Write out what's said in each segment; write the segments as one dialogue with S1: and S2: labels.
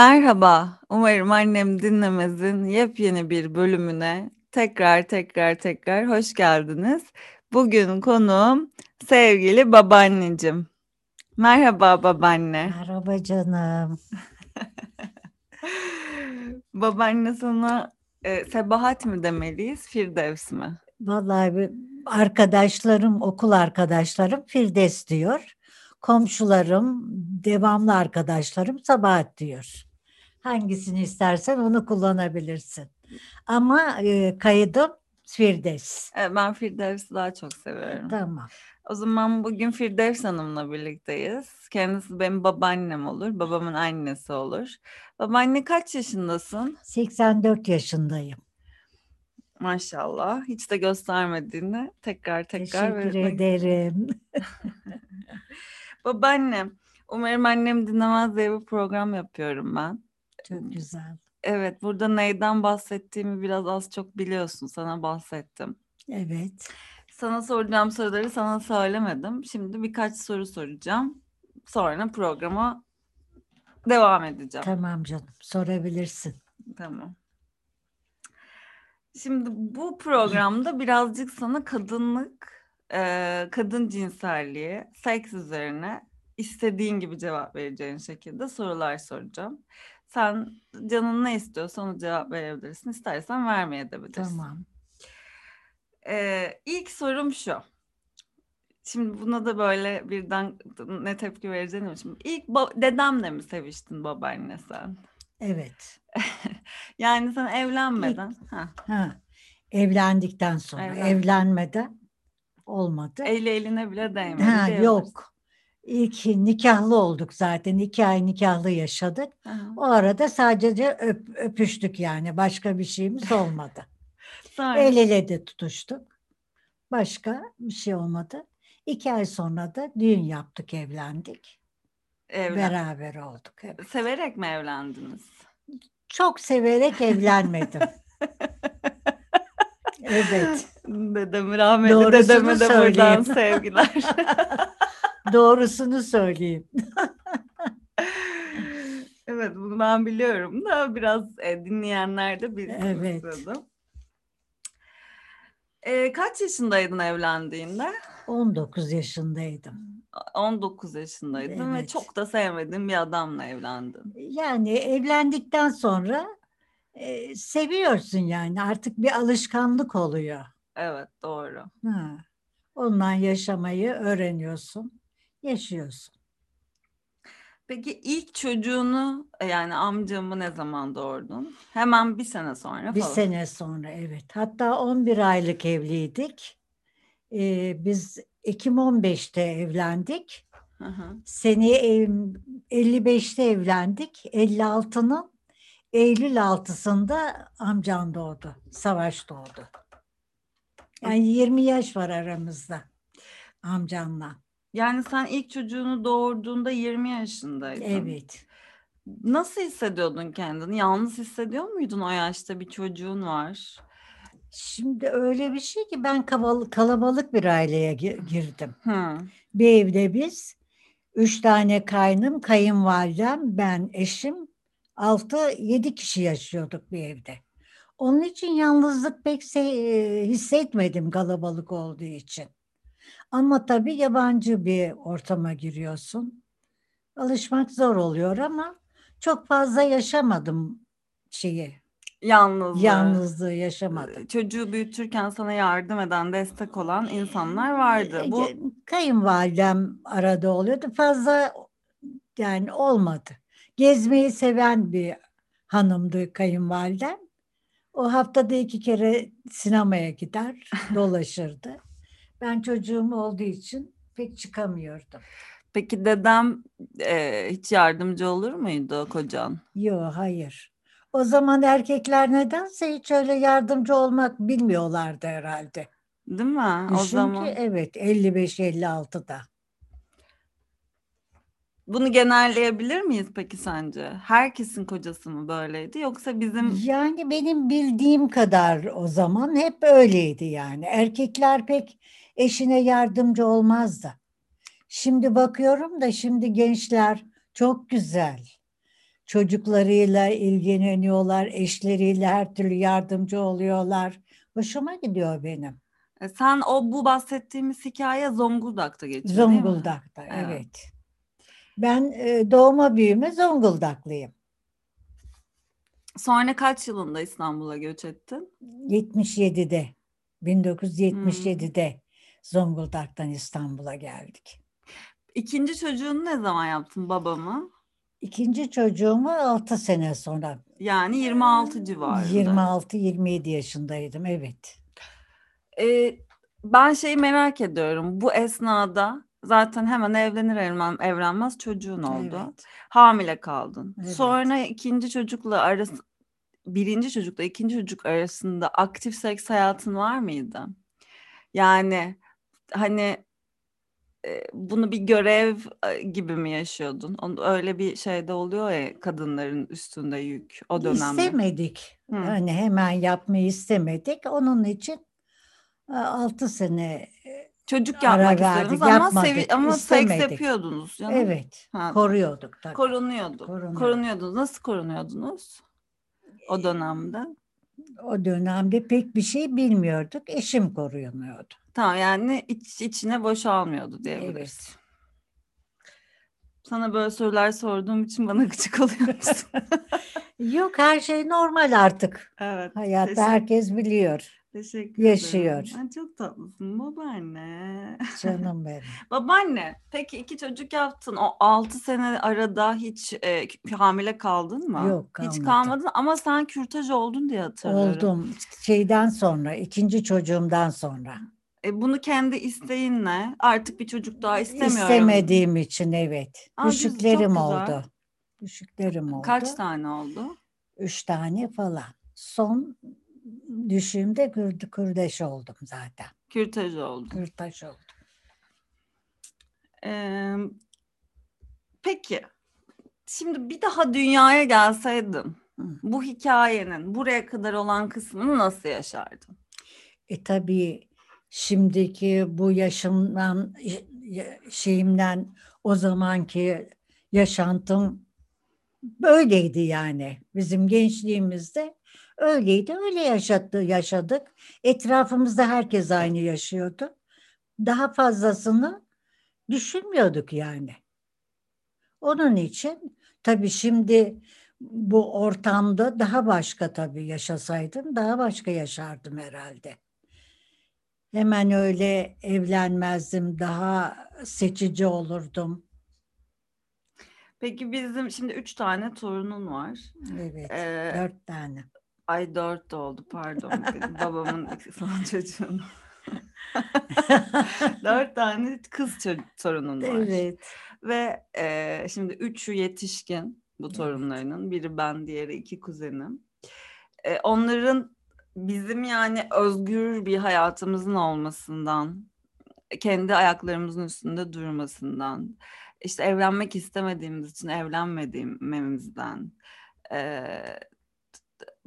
S1: Merhaba, umarım annem dinlemez'in yepyeni bir bölümüne tekrar tekrar tekrar hoş geldiniz. Bugün konuğum sevgili babaanneciğim. Merhaba babaanne.
S2: Merhaba canım.
S1: Babaanne sana e, Sebahat mi demeliyiz, Firdevs mi?
S2: Vallahi arkadaşlarım, okul arkadaşlarım Firdevs diyor. Komşularım, devamlı arkadaşlarım Sabahat diyor. Hangisini istersen onu kullanabilirsin. Ama e, kaydım Firdevs.
S1: E, ben Firdevs'i daha çok seviyorum.
S2: Tamam.
S1: O zaman bugün Firdevs Hanım'la birlikteyiz. Kendisi benim babaannem olur, babamın annesi olur. Babaanne kaç yaşındasın?
S2: 84 yaşındayım.
S1: Maşallah. Hiç de göstermediğini tekrar tekrar
S2: Teşekkür
S1: belirtmek
S2: ederim.
S1: Babaannem, umarım annem dinlemez diye bir program yapıyorum ben.
S2: Çok güzel.
S1: Evet, burada neyden bahsettiğimi biraz az çok biliyorsun. Sana bahsettim.
S2: Evet.
S1: Sana soracağım soruları sana söylemedim. Şimdi birkaç soru soracağım. Sonra programa devam edeceğim.
S2: Tamam canım. Sorabilirsin.
S1: Tamam. Şimdi bu programda birazcık sana kadınlık, e, kadın cinselliği, seks üzerine istediğin gibi cevap vereceğin şekilde sorular soracağım. Sen canın ne istiyorsa onu cevap verebilirsin. İstersen vermeyebilirsin.
S2: Tamam.
S1: Ee, ilk sorum şu. Şimdi buna da böyle birden ne tepki vereceğini şimdi. İlk dedemle mi seviştin babaanne sen?
S2: Evet.
S1: Yani sen evlenmeden. Ha,
S2: Ha. Evlendikten sonra,
S1: Evlen-
S2: evlenmeden olmadı.
S1: eli eline bile değmedi.
S2: Ha, yok. İlk nikahlı olduk zaten. İki ay nikahlı yaşadık.
S1: Aha.
S2: O arada sadece öp, öpüştük yani. Başka bir şeyimiz olmadı. El ele de tutuştuk. Başka bir şey olmadı. İki ay sonra da düğün yaptık, evlendik.
S1: evlen-
S2: Beraber olduk. Evet.
S1: Severek mi evlendiniz?
S2: Çok severek evlenmedim. Evet.
S1: Dedemi rahmetli
S2: Doğrusunu
S1: dedeme de buradan sevgiler.
S2: Doğrusunu söyleyeyim.
S1: evet bunu ben biliyorum da biraz e, dinleyenler de bilsin
S2: Evet.
S1: istedim. E, kaç yaşındaydın evlendiğinde?
S2: 19 yaşındaydım.
S1: 19 yaşındaydın ve
S2: Evet.
S1: çok da sevmediğin bir adamla evlendin.
S2: Yani evlendikten sonra e, seviyorsun yani artık bir alışkanlık oluyor.
S1: Evet doğru.
S2: Ha. Ondan yaşamayı öğreniyorsun, yaşıyorsun.
S1: Peki ilk çocuğunu e, yani amcamı ne zaman doğurdun? Hemen bir sene sonra
S2: Bir
S1: falan.
S2: sene sonra evet. Hatta 11 aylık evliydik. Ee, biz Ekim 15'te evlendik.
S1: Hı hı.
S2: Seneye ev- 55'te evlendik. 56'nın Eylül 6'sında amcam doğdu. Savaş doğdu. Yani 20 yaş var aramızda amcamla.
S1: Yani sen ilk çocuğunu doğurduğunda 20 yaşındaydın.
S2: Evet.
S1: Nasıl hissediyordun kendini? Yalnız hissediyor muydun o yaşta bir çocuğun var?
S2: Şimdi öyle bir şey ki ben kalabalık bir aileye gi- girdim.
S1: Hı.
S2: Bir evde biz üç tane kaynım, kayınvalidem, ben, eşim altı yedi kişi yaşıyorduk bir evde. Onun için yalnızlık pek se- hissetmedim kalabalık olduğu için. Ama tabii yabancı bir ortama giriyorsun. Alışmak zor oluyor ama çok fazla yaşamadım şeyi.
S1: Yalnızlığı.
S2: Yalnızlığı yaşamadım.
S1: Ee, Çocuğu büyütürken sana yardım eden, destek olan insanlar vardı. Bu
S2: E, Kayınvalidem arada oluyordu. Fazla yani olmadı. Gezmeyi seven bir hanımdı kayınvalidem. O haftada iki kere sinemaya gider, dolaşırdı. Ben çocuğum olduğu için pek çıkamıyordum.
S1: peki dedem e, hiç yardımcı olur muydu kocan?
S2: Yok, hayır. O zaman erkekler nedense hiç öyle yardımcı olmak bilmiyorlardı herhalde.
S1: Değil mi? o
S2: Düşün
S1: zaman.
S2: ki evet 55-56'da.
S1: Bunu genelleyebilir miyiz peki sence? Herkesin kocası mı böyleydi yoksa bizim
S2: Yani benim bildiğim kadar o zaman hep öyleydi yani. Erkekler pek eşine yardımcı olmazdı. Şimdi bakıyorum da şimdi gençler çok güzel. çocuklarıyla ilgileniyorlar, eşleriyle her türlü yardımcı oluyorlar. Hoşuma gidiyor benim.
S1: E, Sen o bu bahsettiğimiz hikaye Zonguldak'ta geçiyor değil mi?
S2: Zonguldak'ta,
S1: Evet.
S2: evet. Ben e, doğma büyüme Zonguldaklıyım.
S1: Sonra kaç yılında İstanbul'a göç ettin?
S2: 77'de,
S1: Hmm.
S2: 1977'de Zonguldak'tan İstanbul'a geldik.
S1: İkinci çocuğunu ne zaman yaptın babamı?
S2: İkinci çocuğumu 6 sene sonra,
S1: Yani 26 civarında.
S2: 26-27 yaşındaydım, evet.
S1: Ee, ben şeyi merak ediyorum. Bu esnada zaten hemen evlenir evlen, evlenmez çocuğun oldu.
S2: Evet.
S1: Hamile kaldın.
S2: Evet.
S1: Sonra ikinci çocukla arası birinci çocukla ikinci çocuk arasında aktif seks hayatın var mıydı? Yani hani e, bunu bir görev e, gibi mi yaşıyordun? Onu- Öyle bir şeyde oluyor ya kadınların üstünde yük o dönemde.
S2: İstemedik.
S1: Hı.
S2: Hani hemen yapmayı istemedik. Onun için 6 sene
S1: Çocuk yapmak istediniz ama,
S2: yapmadık,
S1: sevi- ama seks yapıyordunuz canım.
S2: evet
S1: Ha,
S2: koruyorduk tabii.
S1: Korunuyordu.
S2: Korunuyorduk.
S1: Korunuyordunuz. Nasıl korunuyordunuz? O dönemde.
S2: O dönemde pek bir şey bilmiyorduk. Eşim korunuyordu.
S1: Tamam yani iç, içine boşalmıyordu diyebiliriz.
S2: Evet.
S1: Sana böyle sorular sorduğum için bana gıcık oluyor musun?
S2: Yok her şey normal artık.
S1: evet.
S2: Hayatta herkes biliyor.
S1: teşekkür
S2: yaşıyor.
S1: ederim. Ay, çok tatlısın babaanne.
S2: Canım benim.
S1: babaanne peki iki çocuk yaptın. O altı sene arada hiç e, hamile kaldın mı?
S2: Yok,
S1: Hiç
S2: kalmadım.
S1: kalmadın ama sen kürtaj oldun diye hatırlıyorum.
S2: Oldum. Şeyden sonra, ikinci çocuğumdan sonra.
S1: E, bunu kendi isteğinle artık bir çocuk daha istemiyorum.
S2: İstemediğim için evet.
S1: Aa,
S2: Düşüklerim oldu. Düşüklerim oldu.
S1: Kaç tane oldu?
S2: Üç tane falan. Son düşüğümde kürd kurdeş oldum zaten.
S1: Kürtaj oldu.
S2: Kürtaş oldum.
S1: Ee, peki. Şimdi bir daha dünyaya gelseydin
S2: Hı.
S1: bu hikayenin buraya kadar olan kısmını nasıl yaşardın?
S2: E tabii şimdiki bu yaşımdan şeyimden o zamanki yaşantım böyleydi yani. Bizim gençliğimizde öyleydi. Öyle yaşadı, yaşadık. Etrafımızda herkes aynı yaşıyordu. Daha fazlasını düşünmüyorduk yani. Onun için tabii şimdi bu ortamda daha başka tabii yaşasaydım daha başka yaşardım herhalde. Hemen öyle evlenmezdim, daha seçici olurdum.
S1: Peki bizim şimdi üç tane torunun var.
S2: Evet,
S1: Ee,
S2: dört tane.
S1: ay dört de oldu pardon. Babamın son çocuğunu. dört tane kız torunun var.
S2: Evet,
S1: Ve e, şimdi üçü yetişkin bu
S2: Evet.
S1: torunlarının. Biri ben, diğeri iki kuzenim. E, onların bizim yani özgür bir hayatımızın olmasından, kendi ayaklarımızın üstünde durmasından, işte evlenmek istemediğimiz için evlenmediğimizden. E,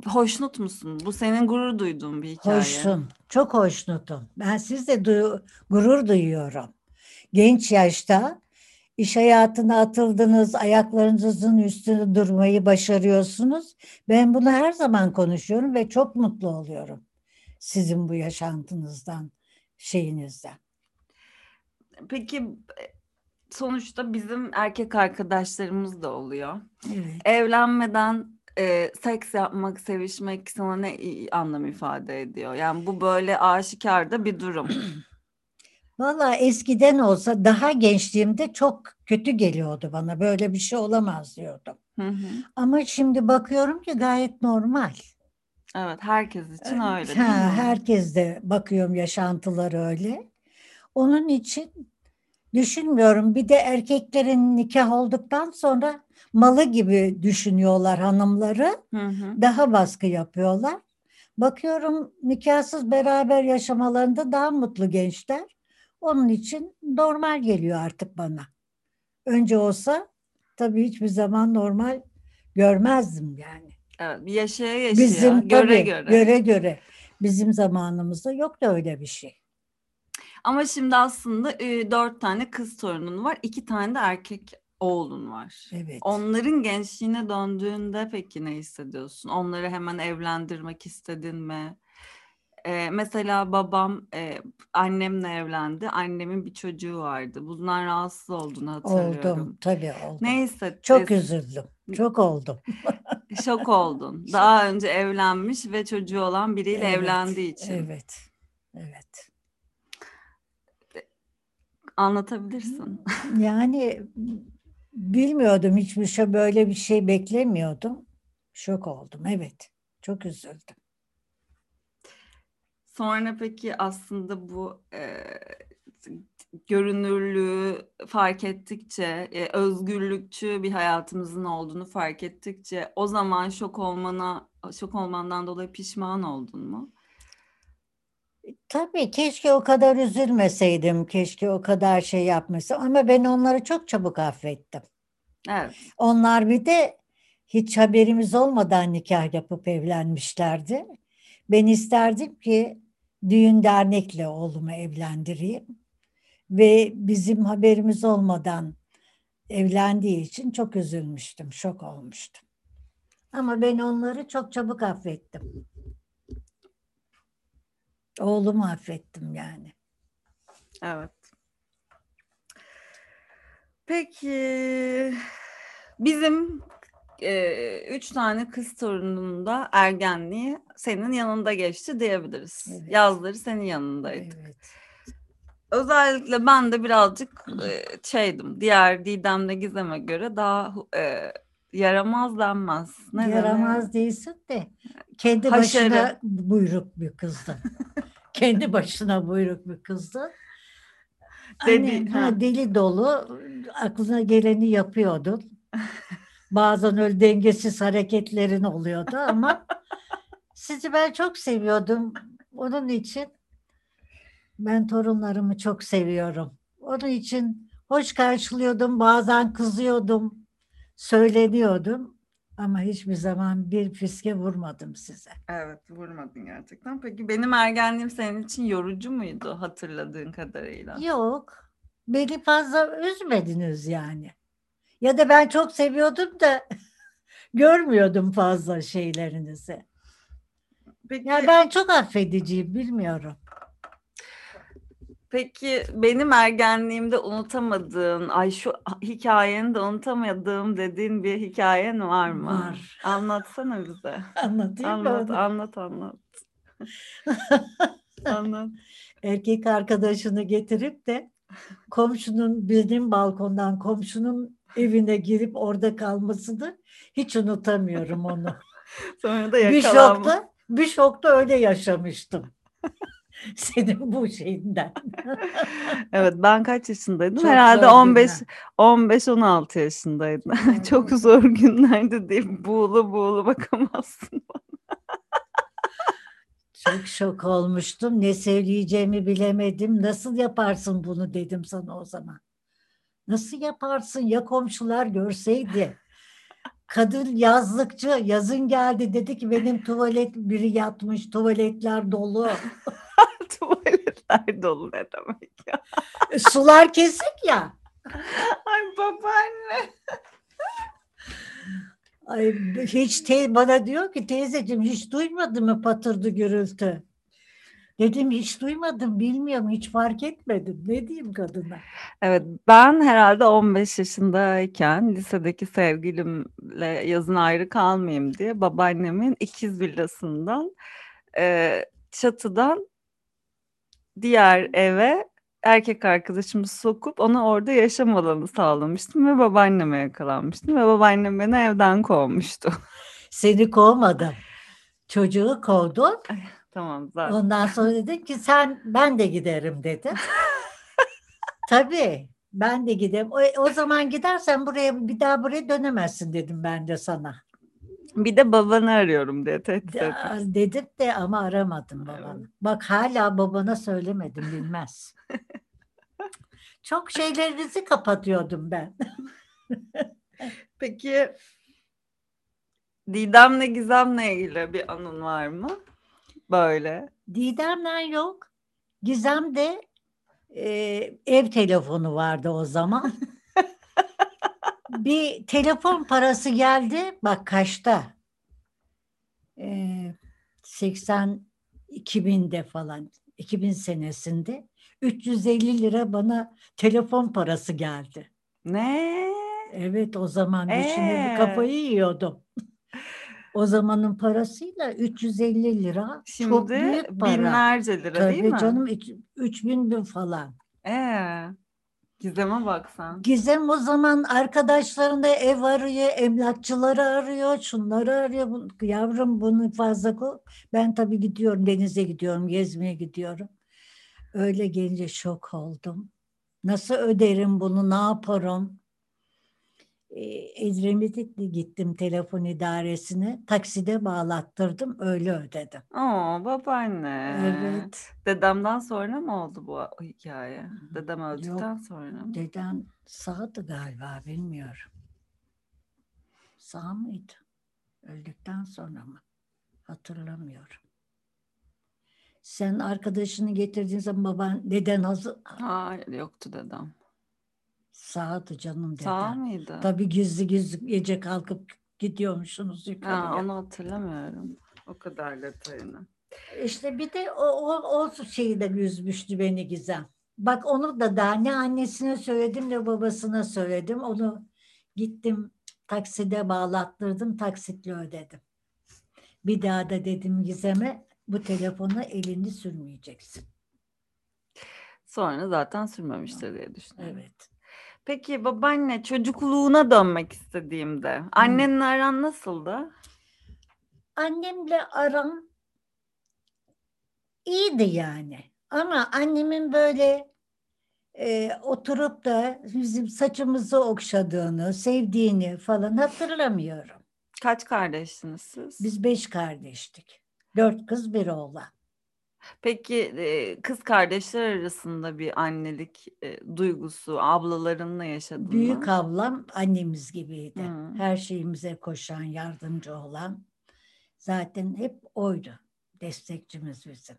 S1: hoşnut musun? Bu senin gurur duyduğun bir hikaye.
S2: hoşsun, çok hoşnutum. Ben sizle duyu- gurur duyuyorum. Genç yaşta iş hayatına atıldınız, ayaklarınızın üstünde durmayı başarıyorsunuz. Ben bunu her zaman konuşuyorum ve çok mutlu oluyorum. Sizin bu yaşantınızdan, şeyinizden.
S1: Peki sonuçta bizim erkek arkadaşlarımız da oluyor.
S2: Evet.
S1: Evlenmeden e, seks yapmak, sevişmek sana ne anlam ifade ediyor? Yani bu böyle aşikar da bir durum.
S2: Valla eskiden olsa daha gençliğimde çok kötü geliyordu bana. Böyle bir şey olamaz diyordum.
S1: Hı hı.
S2: Ama şimdi bakıyorum ki gayet normal.
S1: Evet, herkes için öyle değil
S2: Ha, herkes de bakıyorum yaşantıları öyle. Onun için düşünmüyorum. Bir de erkeklerin nikah olduktan sonra malı gibi düşünüyorlar hanımları.
S1: Hı hı.
S2: Daha baskı yapıyorlar. Bakıyorum nikahsız beraber yaşamalarında daha mutlu gençler. Onun için normal geliyor artık bana. Önce olsa tabii hiçbir zaman normal görmezdim yani.
S1: Evet, yaşaya yaşaya,
S2: Bizim
S1: göre
S2: tabii,
S1: göre.
S2: göre göre. Bizim zamanımızda yoktu öyle bir şey.
S1: Ama şimdi aslında e, dört tane kız torunun var, iki tane de erkek oğlun var.
S2: Evet.
S1: Onların gençliğine döndüğünde peki ne hissediyorsun? Onları hemen evlendirmek istedin mi? Ee, mesela babam e, annemle evlendi. Annemin bir çocuğu vardı. Bundan rahatsız olduğunu hatırlıyorum.
S2: Oldum tabii oldum.
S1: Ne hissettin?
S2: Çok üzüldüm. Çok oldum.
S1: Şok oldun. Daha önce evlenmiş ve çocuğu olan biriyle
S2: Evet,
S1: evlendiği için.
S2: Evet. Evet.
S1: Anlatabilirsin.
S2: Yani bilmiyordum hiçbir şey böyle bir şey beklemiyordum. Şok oldum. Evet. Çok üzüldüm.
S1: Sonra peki aslında bu e, görünürlüğü fark ettikçe, e, özgürlükçü bir hayatımızın olduğunu fark ettikçe o zaman şok olmana, şok olmandan dolayı pişman oldun mu?
S2: Tabii keşke o kadar üzülmeseydim. Keşke o kadar şey yapmasaydım. Ama ben onları çok çabuk affettim.
S1: Evet.
S2: Onlar bir de hiç haberimiz olmadan nikah yapıp evlenmişlerdi. Ben isterdim ki düğün dernekle oğlumu evlendireyim. Ve bizim haberimiz olmadan evlendiği için çok üzülmüştüm, şok olmuştum. Ama ben onları çok çabuk affettim. Oğlumu affettim yani.
S1: Evet. Peki bizim e, üç tane kız torununun da ergenliği senin yanında geçti diyebiliriz.
S2: Evet.
S1: Yazları senin yanındaydı.
S2: Evet.
S1: Özellikle ben de birazcık e, şeydim. Diğer Didem'le Gizem'e göre daha e, yaramaz denmez. Ne denir?
S2: Yaramaz değilsin de kendi
S1: Haşere.
S2: başına buyruk bir kızdı. kendi başına buyruk bir kızdı.
S1: Dedi-
S2: Hani,
S1: ha.
S2: ha, deli dolu aklına geleni yapıyordun. Bazen öyle dengesiz hareketlerin oluyordu ama sizi ben çok seviyordum. Onun için ben torunlarımı çok seviyorum. Onun için hoş karşılıyordum, bazen kızıyordum, söyleniyordum ama hiçbir zaman bir fiske vurmadım size.
S1: Evet vurmadın gerçekten. Peki benim ergenliğim senin için yorucu muydu hatırladığın kadarıyla?
S2: Yok, beni fazla üzmediniz yani. Ya da ben çok seviyordum da görmüyordum fazla şeylerinizi.
S1: Peki,
S2: Ya ben çok affediciyim, bilmiyorum.
S1: peki benim ergenliğimde unutamadığın, ay şu hikayeni de unutamadığım dediğin bir hikayen var mı?
S2: Var.
S1: Anlatsana bize.
S2: Anlatayım mı
S1: Anlat,
S2: onu?
S1: anlat, anlat. Anlat.
S2: Erkek arkadaşını getirip de komşunun benim balkondan komşunun evine girip orada kalmasını hiç unutamıyorum onu.
S1: Sonra da
S2: bir şokta, bir şokta öyle yaşamıştım. Senin bu şeyinden.
S1: Evet ben kaç yaşındaydım?
S2: Çok
S1: Herhalde
S2: zor
S1: 15
S2: günler.
S1: 15 16 yaşındaydım. Çok zor günlerdi diye buğulu buğulu bakamazsın.
S2: Çok şok olmuştum. Ne söyleyeceğimi bilemedim. Nasıl yaparsın bunu dedim sana o zaman. Nasıl yaparsın ya komşular görseydi. Kadın yazlıkçı yazın geldi dedi ki benim tuvalet biri yatmış tuvaletler dolu.
S1: Tuvaletler dolu ne demek ya?
S2: E, Sular kesik ya.
S1: Ay babaanne.
S2: Ay, hiç te bana diyor ki teyzeciğim hiç duymadın mı patırdı gürültü? Dedim hiç duymadım bilmiyorum hiç fark etmedim. Ne diyeyim kadına?
S1: Evet ben herhalde 15 yaşındayken lisedeki sevgilimle yazın ayrı kalmayayım diye babaannemin ikiz villasından e, çatıdan diğer eve erkek arkadaşımı sokup ona orada yaşam alanı sağlamıştım ve babaanneme yakalanmıştım ve babaannem beni evden kovmuştu.
S2: Seni kovmadım. Çocuğu kovdun.
S1: Tamam zaten.
S2: Ondan sonra dedin ki sen ben de giderim dedi. Tabii ben de giderim. O, o zaman gidersen buraya bir daha buraya dönemezsin dedim ben de sana.
S1: Bir de babanı arıyorum diye tehdit
S2: De-
S1: etmiş.
S2: dedim de ama aramadım babanı. Bak hala babana söylemedim bilmez. Çok şeylerinizi kapatıyordum ben.
S1: Peki Didem'le Gizem'le ilgili bir anın var mı? Böyle.
S2: Didem'den yok. Gizem de e, ev telefonu vardı o zaman. bir telefon parası geldi. Bak kaçta? Ee, 80 2000'de falan 2000 senesinde 350 lira bana telefon parası geldi.
S1: Ne?
S2: Evet o zaman
S1: Ee?
S2: kafayı yiyordum. O zamanın parasıyla 350 lira çok
S1: Şimdi
S2: büyük para.
S1: binlerce lira değil
S2: Tabii
S1: mi?
S2: canım 3000 bin falan.
S1: Ee, Gizem'e bak sen.
S2: Gizem o zaman arkadaşlarında ev arıyor, emlakçıları arıyor, şunları arıyor. Yavrum bunu fazla koy. Ben tabii gidiyorum, denize gidiyorum, gezmeye gidiyorum. Öyle gelince şok oldum. Nasıl öderim bunu, ne yaparım? Ee, Edremit'e gittim telefon idaresine. Takside bağlattırdım, öyle ödedim.
S1: Oo babaanne.
S2: Evet.
S1: Dedemden sonra mı oldu bu hikaye? Dedem öldükten
S2: Yok.
S1: sonra mı?
S2: Deden sağdı galiba, bilmiyorum. Sağ mıydı? Öldükten sonra mı? Hatırlamıyorum. Sen arkadaşını getirdiğin zaman baban deden hazır
S1: Hayır yoktu dedem.
S2: Sağdı canım deden.
S1: Sağ mıydı?
S2: Tabii gizli gizli gece kalkıp gidiyormuşsunuz
S1: Ha,
S2: yukarıya.
S1: onu hatırlamıyorum. O kadar detayını.
S2: İşte bir de o, o, o şeyi de üzmüştü beni Gizem. Bak onu da daha ne annesine söyledim ne babasına söyledim. Onu gittim takside bağlattırdım taksitle ödedim. Bir daha da dedim Gizem'e bu telefona elini sürmeyeceksin.
S1: Sonra zaten sürmemiştir diye düşünüyorum.
S2: Evet.
S1: Peki babaanne çocukluğuna dönmek istediğimde annenle aran nasıldı?
S2: Annemle aram iyiydi yani. Ama annemin böyle e, oturup da bizim saçımızı okşadığını, sevdiğini falan hatırlamıyorum.
S1: Kaç kardeşsiniz siz?
S2: Biz beş kardeştik. Dört kız bir oğlan.
S1: Peki kız kardeşler arasında bir annelik duygusu ablalarınla yaşadın
S2: Büyük
S1: mı?
S2: ablam annemiz gibiydi.
S1: Hı.
S2: Her şeyimize koşan, yardımcı olan. Zaten hep oydu. Destekçimiz bizim.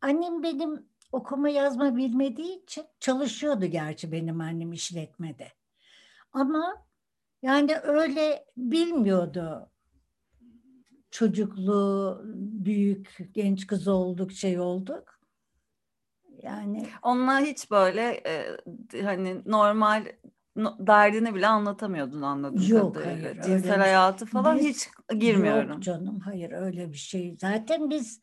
S2: Annem benim okuma yazma bilmediği için çalışıyordu gerçi benim annem işletmede. Ama yani öyle bilmiyordu. Çocukluğu, büyük, genç kız olduk, şey olduk. Yani
S1: Onunla hiç böyle e, hani normal no- derdini bile anlatamıyordun anladığım
S2: Yok,
S1: kadarıyla.
S2: hayır,
S1: Cinsel hayatı falan
S2: Biz-
S1: hiç girmiyorum.
S2: Yok canım hayır öyle bir şey. Zaten biz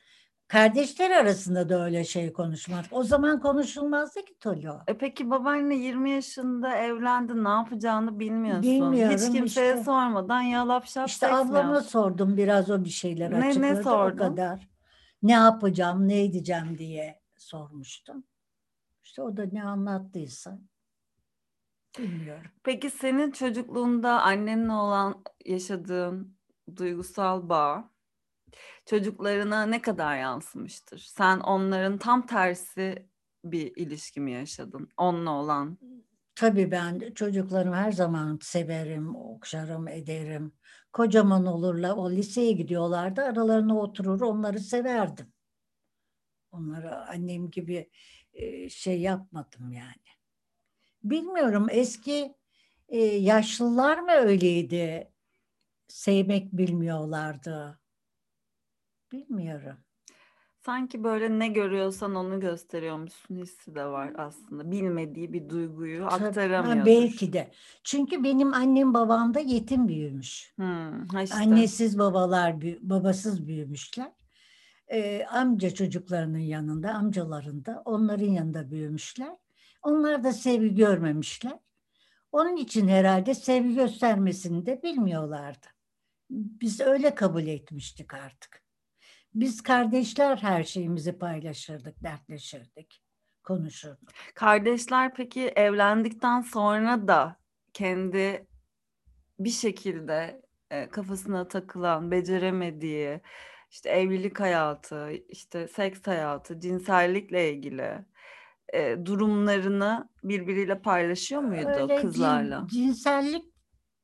S2: kardeşler arasında da öyle şey konuşmadık. O zaman konuşulmazdı ki Tolo.
S1: E peki babaanne 20 yaşında evlendi ne yapacağını bilmiyorsun.
S2: Bilmiyorum
S1: Hiç kimseye
S2: işte.
S1: sormadan yalap şap
S2: İşte ablama
S1: yaptın?
S2: sordum biraz o bir şeyler
S1: Ne- ne
S2: açıkladı
S1: sordun?
S2: o kadar. Ne yapacağım, ne edeceğim diye sormuştum. İşte o da ne anlattıysa bilmiyorum.
S1: Peki senin çocukluğunda annenle olan yaşadığın duygusal bağ çocuklarına ne kadar yansımıştır? Sen onların tam tersi bir ilişki mi yaşadın? Onunla olan.
S2: Tabii ben çocuklarımı her zaman severim, okşarım, ederim. Kocaman olurlar, o liseye gidiyorlardı, aralarına oturur, onları severdim. Onları annem gibi e, şey yapmadım yani. Bilmiyorum eski e, yaşlılar mı öyleydi? Sevmek bilmiyorlardı. Bilmiyorum.
S1: Sanki böyle ne görüyorsan onu gösteriyormuşsun hissi de var aslında. Bilmediği bir duyguyu aktaramıyordur.
S2: belki de. Çünkü benim annem babam da yetim büyümüş.
S1: Hmm, işte.
S2: Annesiz babalar, babasız büyümüşler. Ee, amca çocuklarının yanında, amcalarında, onların yanında büyümüşler. Onlar da sevgi görmemişler. Onun için herhalde sevgi göstermesini de bilmiyorlardı. Biz öyle kabul etmiştik artık. Biz kardeşler her şeyimizi paylaşırdık, dertleşirdik, konuşurduk.
S1: Kardeşler peki evlendikten sonra da kendi bir şekilde e, kafasına takılan, beceremediği işte evlilik hayatı, işte seks hayatı, cinsellikle ilgili e, durumlarını birbiriyle paylaşıyor muydu
S2: Öyle cin-
S1: kızlarla?
S2: cinsellik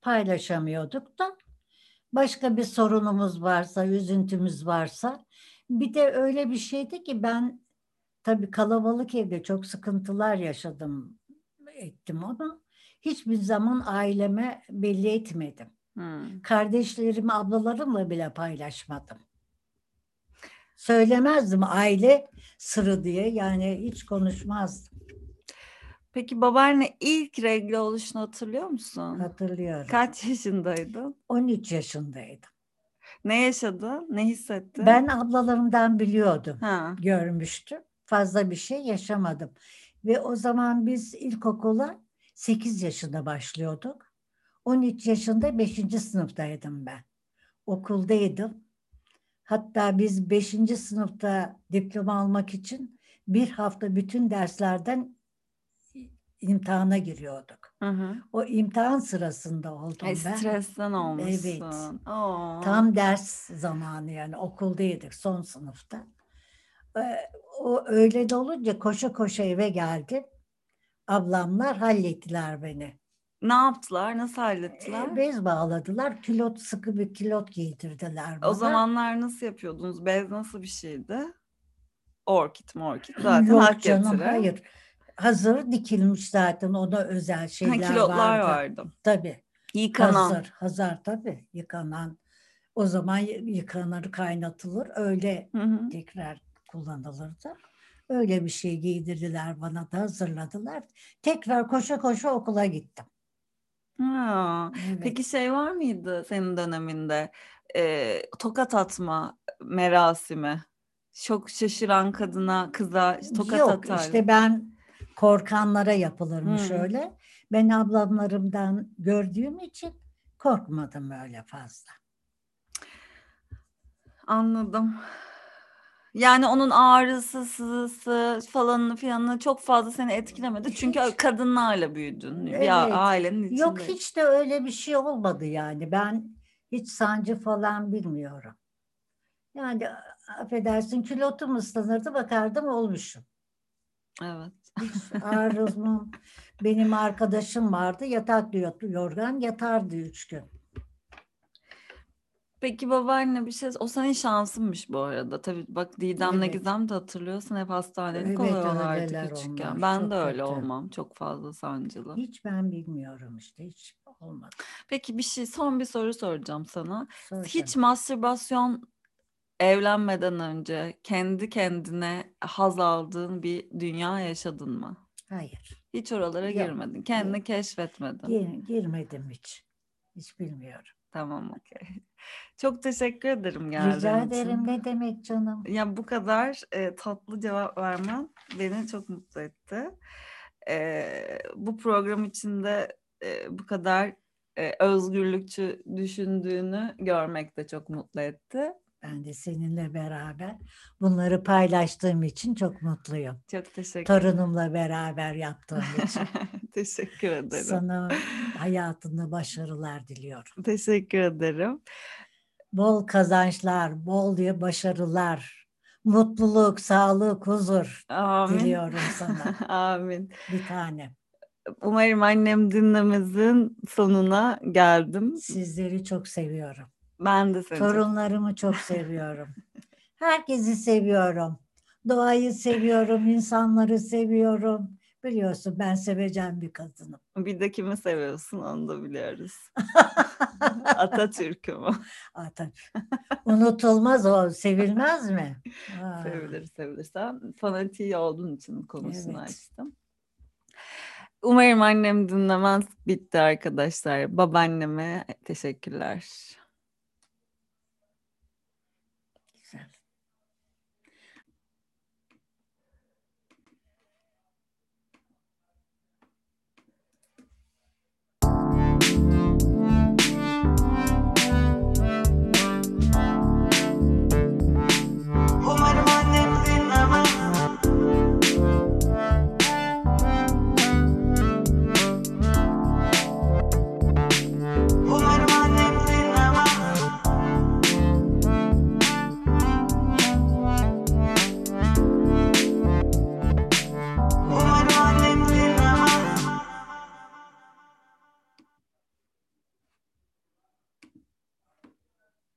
S2: paylaşamıyorduk da başka bir sorunumuz varsa, üzüntümüz varsa bir de öyle bir şeydi ki ben tabii kalabalık evde çok sıkıntılar yaşadım ettim ama hiçbir zaman aileme belli etmedim.
S1: Hmm.
S2: Kardeşlerimi, ablalarımla bile paylaşmadım. Söylemezdim aile sırrı diye yani hiç konuşmazdım.
S1: Peki babaanne ilk regl oluşunu hatırlıyor musun?
S2: Hatırlıyorum.
S1: Kaç yaşındaydın?
S2: 13 yaşındaydım.
S1: Ne yaşadın? Ne hissettin?
S2: Ben ablalarımdan biliyordum.
S1: Ha.
S2: görmüştüm. Fazla bir şey yaşamadım. Ve o zaman biz ilkokula 8 yaşında başlıyorduk. 13 yaşında 5. sınıftaydım ben. Okuldaydım. Hatta biz 5. sınıfta diploma almak için bir hafta bütün derslerden imtihana giriyorduk.
S1: Hı hı.
S2: O imtihan sırasında oldum
S1: Ay,
S2: ben.
S1: stresten olmuşsun. Oo.
S2: Tam ders zamanı yani okuldaydık son sınıfta. Ee, O öyle de olunca koşa koşa eve geldim. Ablamlar hallettiler beni.
S1: Ne yaptılar? Nasıl hallettiler?
S2: Ee, Bez bağladılar. Kilot sıkı bir kilot giydirdiler bana.
S1: O zamanlar nasıl yapıyordunuz? Bez nasıl bir şeydi? Orkid morkid zaten
S2: Yok
S1: hak
S2: canım
S1: getire.
S2: hayır. Hazır dikilmiş zaten ona özel
S1: Ha,
S2: şeyler
S1: kilotlar
S2: vardı.
S1: vardı.
S2: Tabii.
S1: Yıkanan.
S2: Hazır, hazır tabii yıkanan. O zaman yıkanır, kaynatılır. Öyle
S1: Hı hı.
S2: tekrar kullanılırdı. Öyle bir şey giydirdiler bana da hazırladılar. Tekrar koşa koşa okula gittim.
S1: Ha.
S2: Evet.
S1: Peki şey var mıydı senin döneminde? Ee, tokat atma merasimi. Çok şaşıran kadına, kıza tokat
S2: Yok
S1: atardı.
S2: işte ben korkanlara yapılırmış
S1: Hı.
S2: öyle. Ben ablamlarımdan gördüğüm için korkmadım öyle fazla.
S1: Anladım. Yani onun ağrısı, sızısı falanını filanını çok fazla seni etkilemedi. Çünkü
S2: Hiç.
S1: kadınlarla büyüdün.
S2: Evet.
S1: ailenin içinde.
S2: Yok hiç de öyle bir şey olmadı yani. Ben hiç sancı falan bilmiyorum. Yani affedersin kilotum ıslanırdı bakardım olmuşum.
S1: Evet.
S2: Hiç ağrımım. Benim arkadaşım vardı yatak diyor yorgan yatardı üç gün.
S1: Peki babaanne bir şey, o senin şansınmış bu arada. Tabii bak Didem'le
S2: Evet.
S1: Gizem de hatırlıyorsun hep hastanelik
S2: Evet,
S1: oluyorlardı küçükken.
S2: onlar,
S1: Ben
S2: çok
S1: de öyle
S2: kötü.
S1: olmam. Çok fazla sancılı.
S2: Hiç ben bilmiyorum işte hiç olmadı.
S1: Peki bir şey, son bir soru soracağım sana.
S2: Sonra
S1: Hiç mastürbasyon evlenmeden önce kendi kendine haz aldığın bir dünya yaşadın mı?
S2: Hayır.
S1: Hiç oralara
S2: Yok,
S1: girmedin. Kendini keşfetmedin.
S2: Gir- girmedim hiç. Hiç bilmiyorum.
S1: Tamam, okey. Çok teşekkür ederim geldiğin
S2: Rica
S1: için.
S2: ederim ne demek canım.
S1: Ya bu kadar e, tatlı cevap vermen beni çok mutlu etti. E, bu program içinde e, bu kadar e, özgürlükçü düşündüğünü görmek de çok mutlu etti.
S2: Ben de seninle beraber bunları paylaştığım için çok mutluyum.
S1: Çok teşekkür
S2: Torunumla beraber yaptığım için.
S1: Teşekkür ederim.
S2: Sana hayatında başarılar diliyorum.
S1: Teşekkür ederim.
S2: Bol kazançlar, bol diye başarılar, mutluluk, sağlık, huzur
S1: Amin.
S2: diliyorum sana.
S1: Amin.
S2: Bir tane.
S1: Umarım annem dinlemezin sonuna geldim.
S2: Sizleri çok seviyorum.
S1: Ben de seni
S2: Torunlarımı çok seviyorum. Herkesi seviyorum. Doğayı seviyorum, insanları seviyorum. Biliyorsun ben sevecen bir kadınım.
S1: Bir de kimi seviyorsun onu da biliyoruz. Atatürk'ü mü?
S2: Tabii. Unutulmaz o, sevilmez mi? Aa,
S1: Sevilir sevilir. Sen fanatiği olduğun için konusunu
S2: Evet.
S1: açtım. Umarım annem dinlemez. Bitti arkadaşlar. Babaanneme teşekkürler.